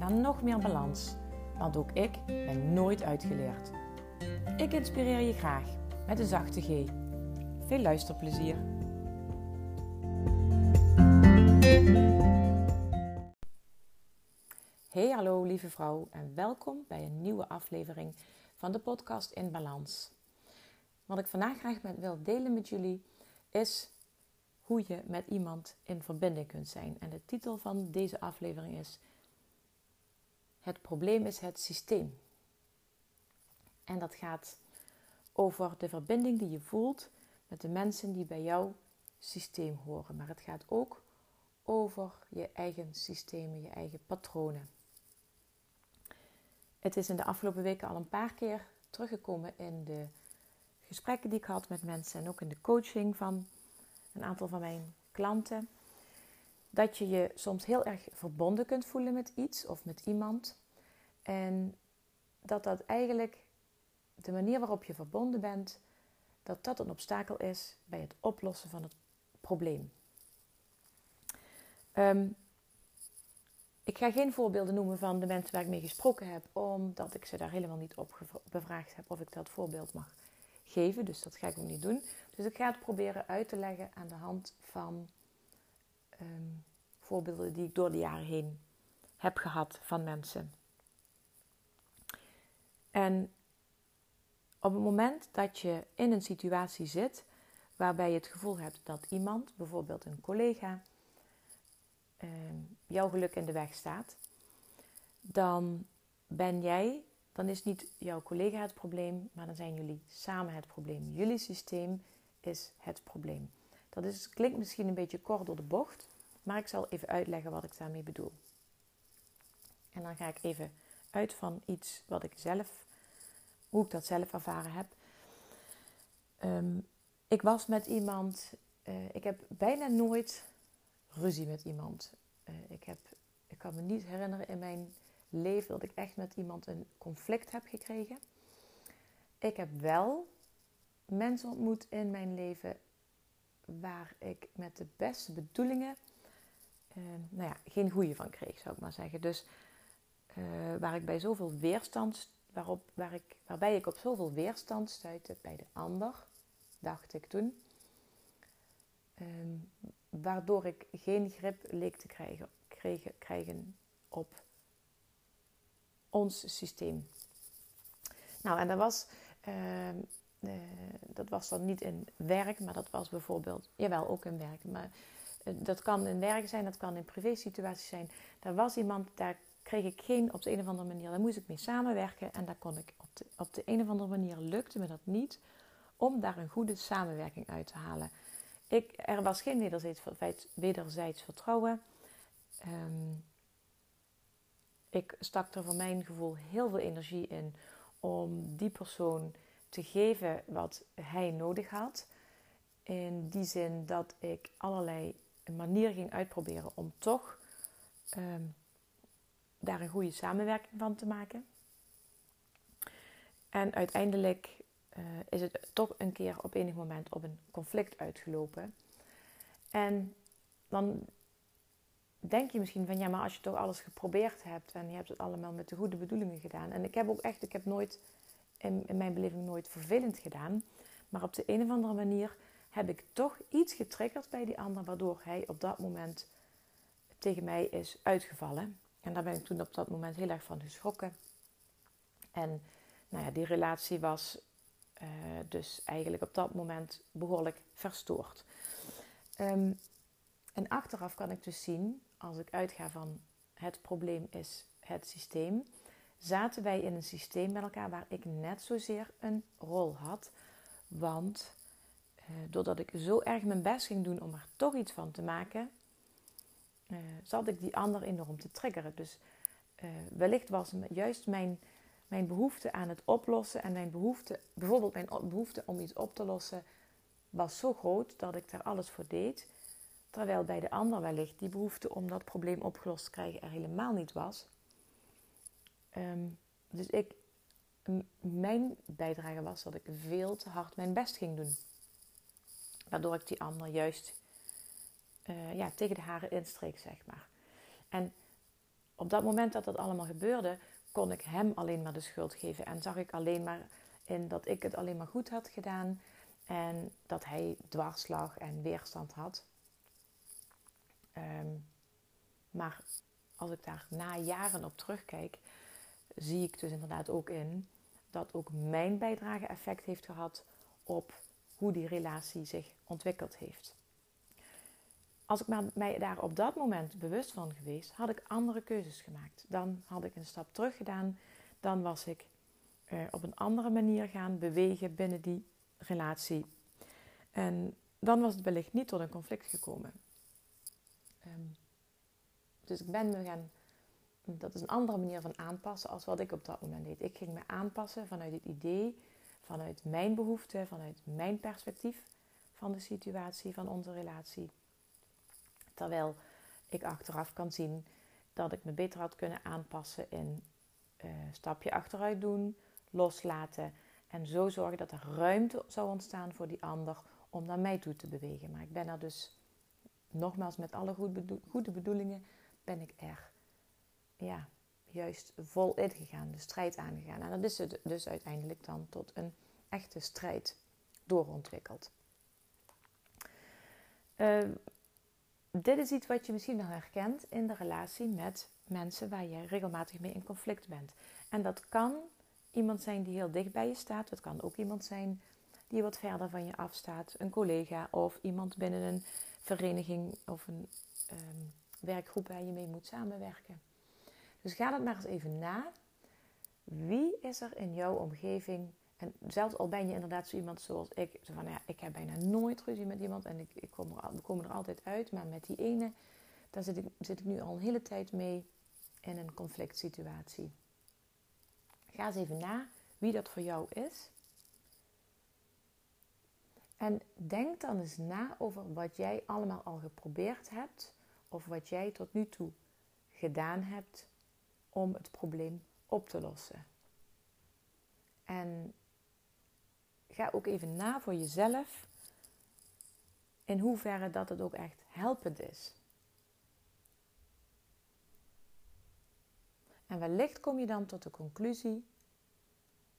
naar nog meer balans. Want ook ik ben nooit uitgeleerd. Ik inspireer je graag met een zachte G. Veel luisterplezier. Hey hallo lieve vrouw en welkom bij een nieuwe aflevering van de podcast In Balans. Wat ik vandaag graag met wil delen met jullie is hoe je met iemand in verbinding kunt zijn. En de titel van deze aflevering is Het probleem is het systeem. En dat gaat over de verbinding die je voelt met de mensen die bij jouw systeem horen. Maar het gaat ook over je eigen systemen, je eigen patronen. Het is in de afgelopen weken al een paar keer teruggekomen in de gesprekken die ik had met mensen en ook in de coaching van een aantal van mijn klanten. Dat je je soms heel erg verbonden kunt voelen met iets of met iemand. En dat dat eigenlijk de manier waarop je verbonden bent, dat dat een obstakel is bij het oplossen van het probleem. Ehm, ik ga geen voorbeelden noemen van de mensen waar ik mee gesproken heb, omdat ik ze daar helemaal niet op bevraagd heb of ik dat voorbeeld mag geven. Dus dat ga ik ook niet doen. Dus ik ga het proberen uit te leggen aan de hand van ehm, voorbeelden die ik door de jaren heen heb gehad van mensen. En op het moment dat je in een situatie zit waarbij je het gevoel hebt dat iemand, bijvoorbeeld een collega, ehm, jouw geluk in de weg staat, dan ben jij dan is niet jouw collega het probleem, maar dan zijn jullie samen het probleem. Jullie systeem is het probleem. Dat is, klinkt misschien een beetje kort door de bocht, maar ik zal even uitleggen wat ik daarmee bedoel. En dan ga ik even uit van iets wat ik zelf, hoe ik dat zelf ervaren heb. Ehm, ik was met iemand, uh, ik heb bijna nooit ruzie met iemand. Uh, ik, heb, ik kan me niet herinneren in mijn leven dat ik echt met iemand een conflict heb gekregen. Ik heb wel mensen ontmoet in mijn leven waar ik met de beste bedoelingen, uh, nou ja, geen goede van kreeg, zou ik maar zeggen. Dus uh, waar ik bij zoveel weerstand, waarop, waar ik, waarbij ik op zoveel weerstand stuitte bij de ander, dacht ik toen. Uh, waardoor ik geen grip leek te krijgen, kregen, krijgen op ons systeem. Nou, en dat was, uh, uh, dat was dan niet in werk, maar dat was bijvoorbeeld, jawel, ook in werk. Maar uh, dat kan in werk zijn, dat kan in privé situaties zijn. Daar was iemand, daar kreeg ik geen, op de een of andere manier, daar moest ik mee samenwerken. En daar kon ik, op de, op de een of andere manier lukte me dat niet om daar een goede samenwerking uit te halen. Ik, er was geen wederzijds, wederzijds vertrouwen. Um, ik stak er voor mijn gevoel heel veel energie in om die persoon te geven wat hij nodig had. In die zin dat ik allerlei manieren ging uitproberen om toch um, daar een goede samenwerking van te maken. En uiteindelijk uh, is het toch een keer op enig moment op een conflict uitgelopen. En dan denk je misschien van ja, maar als je toch alles geprobeerd hebt en je hebt het allemaal met de goede bedoelingen gedaan. En ik heb ook echt, ik heb nooit in, mijn beleving nooit vervelend gedaan. Maar op de een of andere manier heb ik toch iets getriggerd bij die ander, waardoor hij op dat moment tegen mij is uitgevallen. En daar ben ik toen op dat moment heel erg van geschrokken. En nou ja, die relatie was uh, dus eigenlijk op dat moment behoorlijk verstoord. Um, en achteraf kan ik dus zien als ik uitga van het probleem is het systeem, zaten wij in een systeem met elkaar waar ik net zozeer een rol had. Want eh, doordat ik zo erg mijn best ging doen om er toch iets van te maken, eh, zat ik die ander enorm te triggeren. Dus uh, wellicht was juist mijn, mijn behoefte aan het oplossen en mijn behoefte, bijvoorbeeld mijn behoefte om iets op te lossen, was zo groot dat ik daar alles voor deed. Terwijl bij de ander wellicht die behoefte om dat probleem opgelost te krijgen er helemaal niet was. Ehm, dus ik, mijn bijdrage was dat ik veel te hard mijn best ging doen. Waardoor ik die ander juist uh, ja, tegen de haren instreek, zeg maar. En op dat moment dat dat allemaal gebeurde, kon ik hem alleen maar de schuld geven. En zag ik alleen maar in dat ik het alleen maar goed had gedaan. En dat hij dwarslag en weerstand had. Ehm, maar als ik daar na jaren op terugkijk, zie ik dus inderdaad ook in dat ook mijn bijdrage effect heeft gehad op hoe die relatie zich ontwikkeld heeft. Als ik mij daar op dat moment bewust van geweest, had ik andere keuzes gemaakt. Dan had ik een stap terug gedaan. Dan was ik uh, op een andere manier gaan bewegen binnen die relatie. En dan was het wellicht niet tot een conflict gekomen. Um, dus ik ben me gaan. Dat is een andere manier van aanpassen als wat ik op dat moment deed. Ik ging me aanpassen vanuit het idee, vanuit mijn behoeften, vanuit mijn perspectief van de situatie, van onze relatie. Terwijl ik achteraf kan zien dat ik me beter had kunnen aanpassen in uh, stapje achteruit doen, loslaten en zo zorgen dat er ruimte zou ontstaan voor die ander om naar mij toe te bewegen. Maar ik ben er dus, nogmaals met alle goede bedoelingen, ben ik er ja, juist vol in gegaan, de strijd aangegaan. En dat is het dus uiteindelijk dan tot een echte strijd doorontwikkeld. Uh, dit is iets wat je misschien wel herkent in de relatie met mensen waar je regelmatig mee in conflict bent. En dat kan iemand zijn die heel dicht bij je staat. Het kan ook iemand zijn die wat verder van je afstaat. Een collega of iemand binnen een vereniging of een ehm, werkgroep waar je mee moet samenwerken. Dus ga dat maar eens even na. Wie is er in jouw omgeving en zelfs al ben je inderdaad zo iemand zoals ik, van ja, ik heb bijna nooit ruzie met iemand en ik, ik kom er, we komen er altijd uit, maar met die ene, daar zit ik, zit ik nu al een hele tijd mee in een conflict situatie. Ga eens even na wie dat voor jou is. En denk dan eens na over wat jij allemaal al geprobeerd hebt of wat jij tot nu toe gedaan hebt om het probleem op te lossen. En ga ook even na voor jezelf in hoeverre dat het ook echt helpend is. En wellicht kom je dan tot de conclusie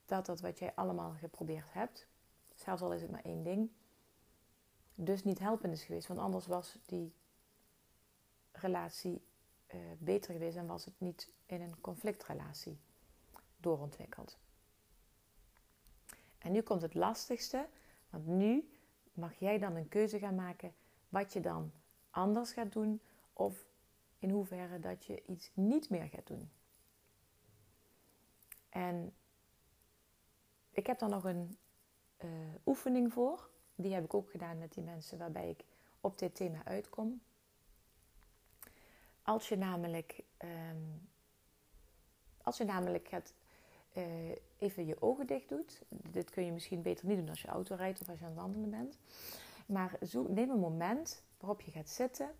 dat dat wat jij allemaal geprobeerd hebt, zelfs al is het maar één ding, dus niet helpend is geweest. Want anders was die relatie uh, beter geweest en was het niet in een conflictrelatie doorontwikkeld. En nu komt het lastigste, want nu mag jij dan een keuze gaan maken wat je dan anders gaat doen of in hoeverre dat je iets niet meer gaat doen. En ik heb daar nog een uh, oefening voor. Die heb ik ook gedaan met die mensen waarbij ik op dit thema uitkom. Als je namelijk, um, als je namelijk gaat uh, even je ogen dicht doet. Dit kun je misschien beter niet doen als je auto rijdt of als je aan het wandelen bent. Maar zo, neem een moment waarop je gaat zitten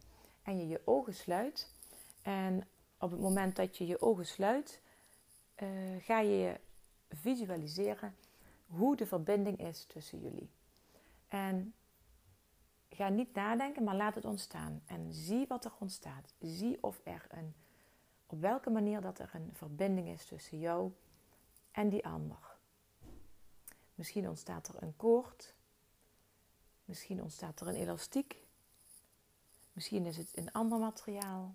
en je je ogen sluit. En op het moment dat je je ogen sluit, uh, ga je visualiseren hoe de verbinding is tussen jullie. En ga niet nadenken, maar laat het ontstaan. En zie wat er ontstaat. Zie of er een, op welke manier dat er een verbinding is tussen jou en die ander. Misschien ontstaat er een koord. Misschien ontstaat er een elastiek. Misschien is het een ander materiaal.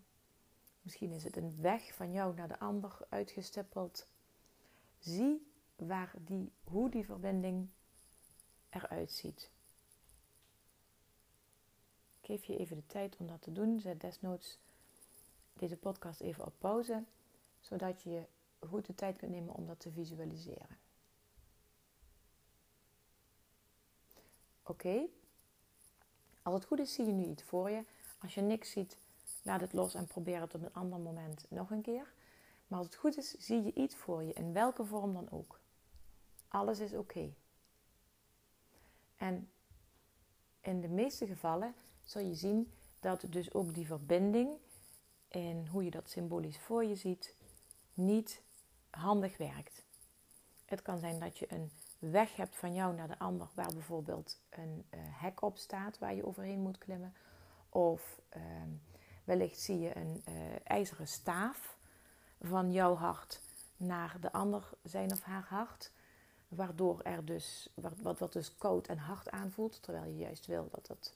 Misschien is het een weg van jou naar de ander uitgestippeld. Zie waar die, hoe die verbinding eruit ziet. Geef je even de tijd om dat te doen. Zet desnoods deze podcast even op pauze, zodat je goed de tijd kunt nemen om dat te visualiseren. Oké, als het goed is, zie je nu iets voor je. Als je niks ziet, laat het los en probeer het op een ander moment nog een keer. Maar als het goed is, zie je iets voor je, in welke vorm dan ook. Alles is oké. En in de meeste gevallen zul je zien dat dus ook die verbinding en hoe je dat symbolisch voor je ziet, niet handig werkt. Het kan zijn dat je een weg hebt van jou naar de ander, waar bijvoorbeeld een uh, hek op staat waar je overheen moet klimmen. Of ehm, wellicht zie je een uh, ijzeren staaf van jouw hart naar de ander zijn of haar hart. Waardoor er dus, wat, wat dus koud en hard aanvoelt, terwijl je juist wil dat het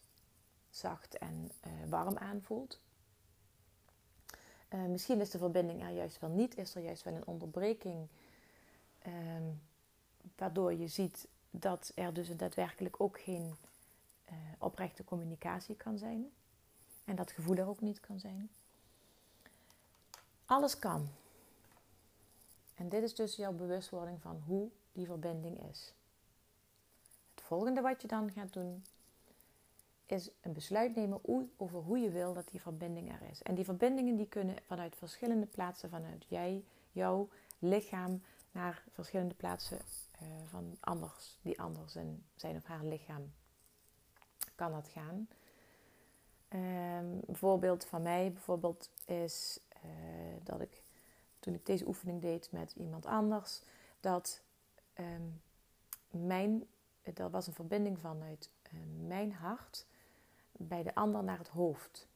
zacht en uh, warm aanvoelt. Uh, misschien is de verbinding er juist wel niet, is er juist wel een onderbreking, uh, waardoor je ziet dat er dus daadwerkelijk ook geen uh, oprechte communicatie kan zijn en dat gevoel er ook niet kan zijn. Alles kan. En dit is dus jouw bewustwording van hoe die verbinding is. Het volgende wat je dan gaat doen, is een besluit nemen over hoe je wil dat die verbinding er is. En die verbindingen die kunnen vanuit verschillende plaatsen, vanuit jij, jouw lichaam, naar verschillende plaatsen uh, van anders, die anders in zijn of haar lichaam kan dat gaan. Um, een voorbeeld van mij bijvoorbeeld is uh, dat ik toen ik deze oefening deed met iemand anders, dat um, mijn, er was een verbinding vanuit uh, mijn hart bij de ander naar het hoofd.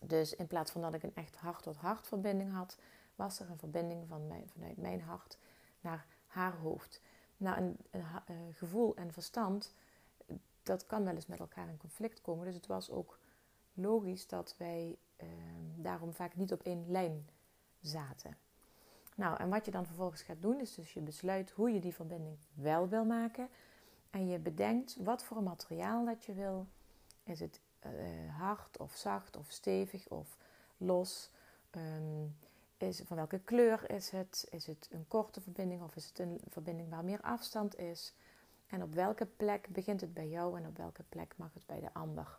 Dus in plaats van dat ik een echt hart-tot-hart verbinding had, was er een verbinding van mijn, vanuit mijn hart naar haar hoofd. Nou, een, een, gevoel en verstand, dat kan wel eens met elkaar in conflict komen. Dus het was ook logisch dat wij eh, daarom vaak niet op één lijn zaten. Nou, en wat je dan vervolgens gaat doen, is dus je besluit hoe je die verbinding wel wil maken. En je bedenkt wat voor materiaal dat je wil. Is het uh, hard of zacht of stevig of los? Um, is, van welke kleur is het? Is het een korte verbinding of is het een verbinding waar meer afstand is? En op welke plek begint het bij jou en op welke plek mag het bij de ander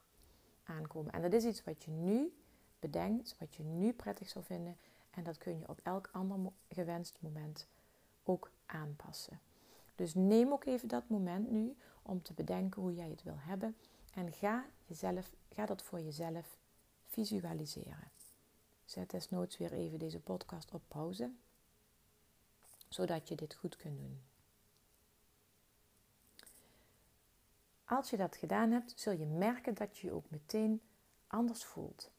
aankomen? En dat is iets wat je nu bedenkt, wat je nu prettig zou vinden. En dat kun je op elk ander gewenst moment ook aanpassen. Dus neem ook even dat moment nu om te bedenken hoe jij het wil hebben. En ga, jezelf, ga dat voor jezelf visualiseren. Zet desnoods weer even deze podcast op pauze, zodat je dit goed kunt doen. Als je dat gedaan hebt, zul je merken dat je je ook meteen anders voelt.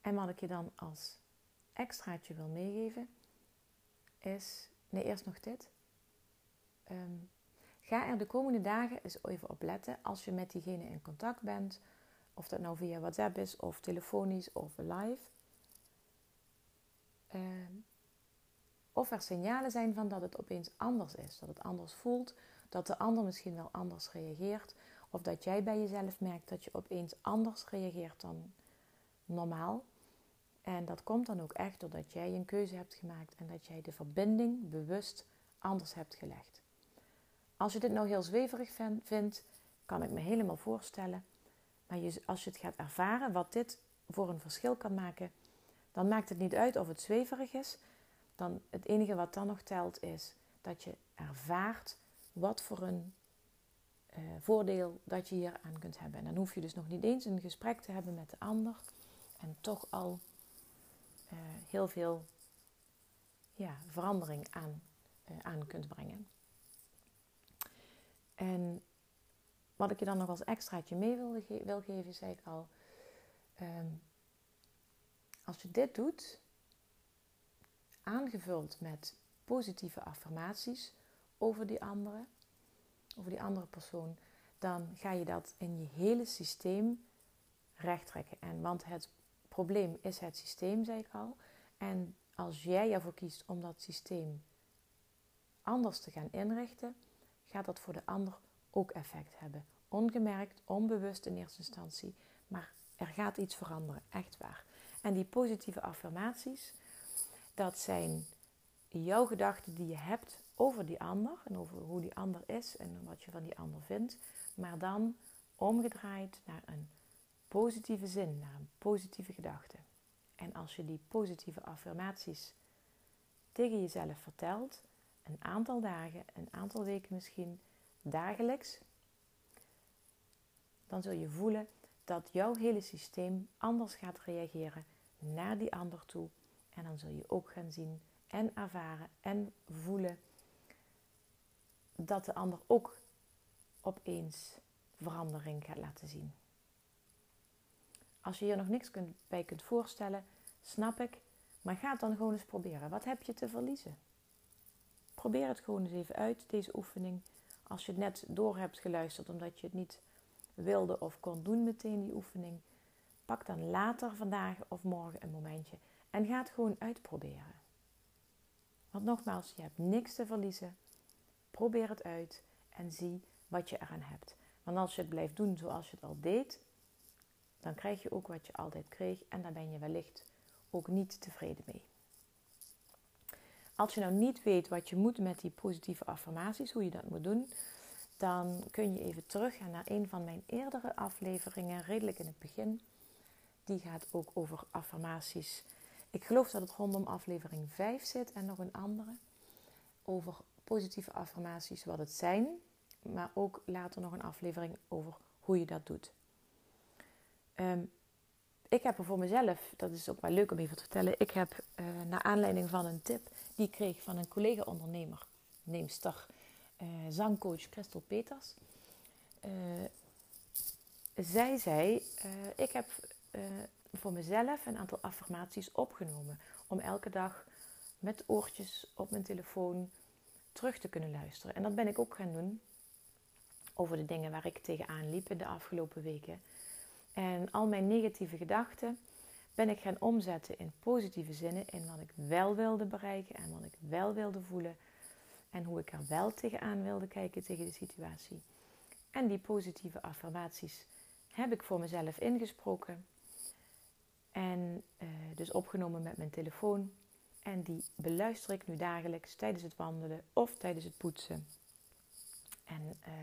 En wat ik je dan als extraatje wil meegeven, is. Nee, eerst nog dit. Um, ga er de komende dagen eens even op letten als je met diegene in contact bent. Of dat nou via WhatsApp is, of telefonisch, of live. Um, of er signalen zijn van dat het opeens anders is. Dat het anders voelt. Dat de ander misschien wel anders reageert. Of dat jij bij jezelf merkt dat je opeens anders reageert dan normaal. En dat komt dan ook echt doordat jij een keuze hebt gemaakt en dat jij de verbinding bewust anders hebt gelegd. Als je dit nou heel zweverig vindt, kan ik me helemaal voorstellen. Maar als je het gaat ervaren, wat dit voor een verschil kan maken, dan maakt het niet uit of het zweverig is. Dan het enige wat dan nog telt is dat je ervaart wat voor een uh, voordeel dat je hier aan kunt hebben. En dan hoef je dus nog niet eens een gesprek te hebben met de ander en toch al uh, heel veel ja, verandering aan, uh, aan kunt brengen. En wat ik je dan nog als extraatje mee wil, ge wil geven, zei ik al. Um, als je dit doet, aangevuld met positieve affirmaties over die andere, over die andere persoon, dan ga je dat in je hele systeem recht trekken. En want het probleem is het systeem, zei ik al. En als jij ervoor kiest om dat systeem anders te gaan inrichten, gaat dat voor de ander ook effect hebben. Ongemerkt, onbewust in eerste instantie, maar er gaat iets veranderen, echt waar. En die positieve affirmaties, dat zijn jouw gedachten die je hebt over die ander en over hoe die ander is en wat je van die ander vindt, maar dan omgedraaid naar een positieve zin, naar een positieve gedachte. En als je die positieve affirmaties tegen jezelf vertelt, een aantal dagen, een aantal weken misschien, dagelijks, dan zul je voelen dat jouw hele systeem anders gaat reageren naar die ander toe. En dan zul je ook gaan zien en ervaren en voelen dat de ander ook opeens verandering gaat laten zien. Als je hier nog niks bij kunt voorstellen, snap ik, maar ga het dan gewoon eens proberen. Wat heb je te verliezen? Probeer het gewoon eens even uit, deze oefening. Als je het net door hebt geluisterd omdat je het niet wilde of kon doen meteen, die oefening. Pak dan later vandaag of morgen een momentje en ga het gewoon uitproberen. Want nogmaals, je hebt niks te verliezen. Probeer het uit en zie wat je eraan hebt. Want als je het blijft doen zoals je het al deed, dan krijg je ook wat je altijd kreeg en daar ben je wellicht ook niet tevreden mee. Als je nou niet weet wat je moet met die positieve affirmaties, hoe je dat moet doen, dan kun je even teruggaan naar een van mijn eerdere afleveringen, redelijk in het begin. Die gaat ook over affirmaties. Ik geloof dat het rondom aflevering 5 zit en nog een andere. Over positieve affirmaties, wat het zijn. Maar ook later nog een aflevering over hoe je dat doet. Ehm, ik heb er voor mezelf, dat is ook wel leuk om even te vertellen. Ik heb uh, naar aanleiding van een tip die ik kreeg van een collega-ondernemer, neemster, uh, zangcoach Christel Peters. Uh, zij zei: Ik heb voor mezelf een aantal affirmaties opgenomen om elke dag met oortjes op mijn telefoon terug te kunnen luisteren. En dat ben ik ook gaan doen over de dingen waar ik tegenaan liep in de afgelopen weken. En al mijn negatieve gedachten ben ik gaan omzetten in positieve zinnen, in wat ik wel wilde bereiken en wat ik wel wilde voelen en hoe ik er wel tegenaan wilde kijken tegen de situatie. En die positieve affirmaties heb ik voor mezelf ingesproken en uh, dus opgenomen met mijn telefoon. En die beluister ik nu dagelijks tijdens het wandelen of tijdens het poetsen. En uh,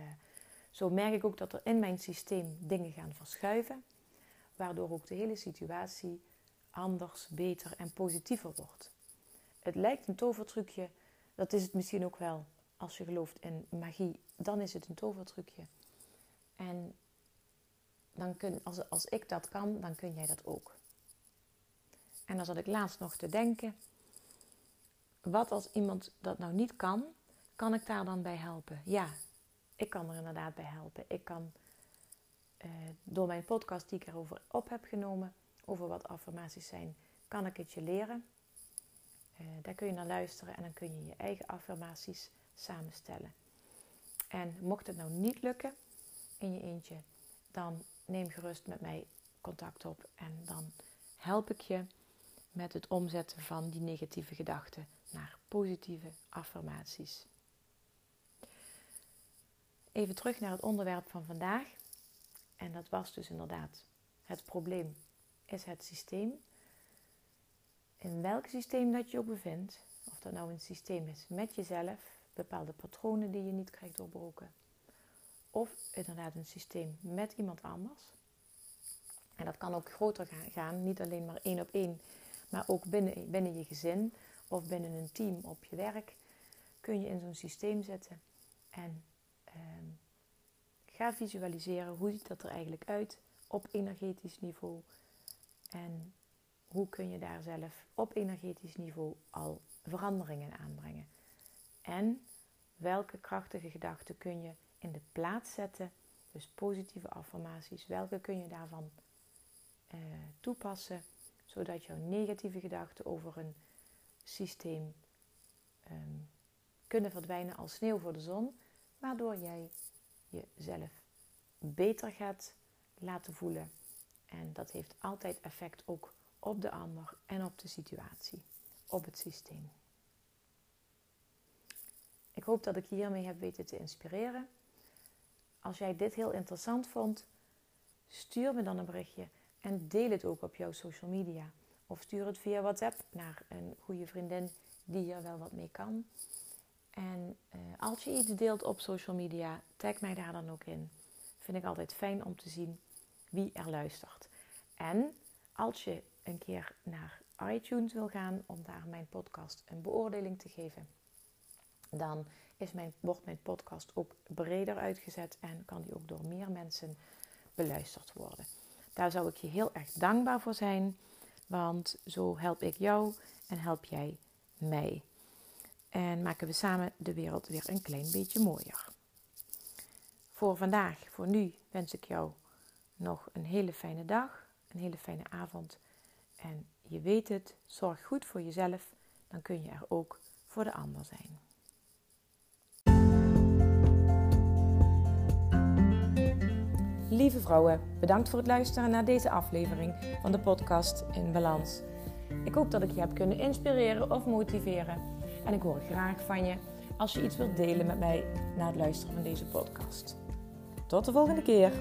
zo merk ik ook dat er in mijn systeem dingen gaan verschuiven, waardoor ook de hele situatie anders, beter en positiever wordt. Het lijkt een tovertrucje, dat is het misschien ook wel. Als je gelooft in magie, dan is het een tovertrucje. En dan kun, als, als ik dat kan, dan kun jij dat ook. En dan zat ik laatst nog te denken: wat als iemand dat nou niet kan, kan ik daar dan bij helpen? Ja, ik kan er inderdaad bij helpen. Ik kan uh, door mijn podcast die ik erover op heb genomen, over wat affirmaties zijn, kan ik het je leren. Uh, daar kun je naar luisteren en dan kun je je eigen affirmaties samenstellen. En mocht het nou niet lukken in je eentje, dan neem gerust met mij contact op en dan help ik je met het omzetten van die negatieve gedachten naar positieve affirmaties. Even terug naar het onderwerp van vandaag. En dat was dus inderdaad het probleem is het systeem. In welk systeem dat je ook bevindt, of dat nou een systeem is met jezelf, bepaalde patronen die je niet krijgt doorbroken, of inderdaad een systeem met iemand anders. En dat kan ook groter gaan, niet alleen maar één op één, maar ook binnen, binnen je gezin of binnen een team op je werk kun je in zo'n systeem zetten. En ehm, ga visualiseren hoe ziet dat er eigenlijk uit op energetisch niveau. En hoe kun je daar zelf op energetisch niveau al veranderingen aanbrengen. En welke krachtige gedachten kun je in de plaats zetten, dus positieve affirmaties, welke kun je daarvan uh, toepassen zodat jouw negatieve gedachten over een systeem ehm, kunnen verdwijnen als sneeuw voor de zon, waardoor jij jezelf beter gaat laten voelen. En dat heeft altijd effect ook op de ander en op de situatie, op het systeem. Ik hoop dat ik hiermee heb weten te inspireren. Als jij dit heel interessant vond, stuur me dan een berichtje en deel het ook op jouw social media. Of stuur het via WhatsApp naar een goede vriendin die hier wel wat mee kan. En uh, als je iets deelt op social media, tag mij daar dan ook in. Vind ik altijd fijn om te zien wie er luistert. En als je een keer naar iTunes wil gaan om daar mijn podcast een beoordeling te geven, dan is mijn, wordt mijn podcast ook breder uitgezet en kan die ook door meer mensen beluisterd worden. Daar zou ik je heel erg dankbaar voor zijn, want zo help ik jou en help jij mij. En maken we samen de wereld weer een klein beetje mooier. Voor vandaag, voor nu, wens ik jou nog een hele fijne dag, een hele fijne avond. En je weet het, zorg goed voor jezelf, dan kun je er ook voor de ander zijn. Lieve vrouwen, bedankt voor het luisteren naar deze aflevering van de podcast In Balans. Ik hoop dat ik je heb kunnen inspireren of motiveren. En ik hoor graag van je als je iets wilt delen met mij na het luisteren van deze podcast. Tot de volgende keer.